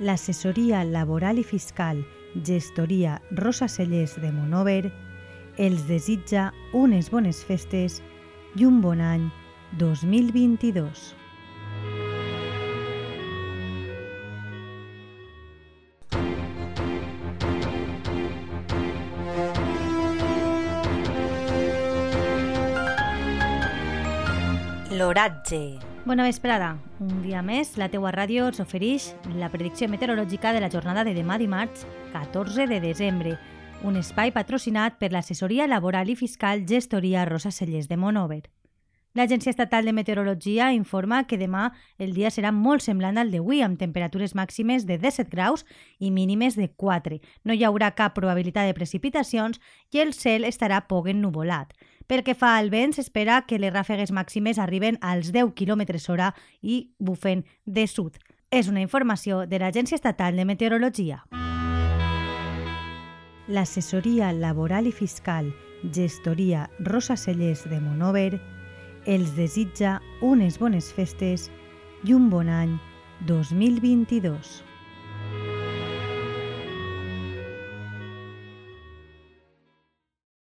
l'assessoria laboral i fiscal gestoria Rosa Cellers de Monover els desitja unes bones festes i un bon any 2022. L'oratge. Bona vesprada. Un dia més, la teua ràdio us ofereix la predicció meteorològica de la jornada de demà dimarts, 14 de desembre, un espai patrocinat per l'assessoria laboral i fiscal gestoria Rosa Cellers de Monover. L'Agència Estatal de Meteorologia informa que demà el dia serà molt semblant al d'avui, amb temperatures màximes de 17 graus i mínimes de 4. No hi haurà cap probabilitat de precipitacions i el cel estarà poc ennuvolat. Pel que fa al vent, s'espera que les ràfegues màximes arriben als 10 km hora i bufen de sud. És una informació de l'Agència Estatal de Meteorologia. L'assessoria laboral i fiscal gestoria Rosa Cellers de Monover els desitja unes bones festes i un bon any 2022.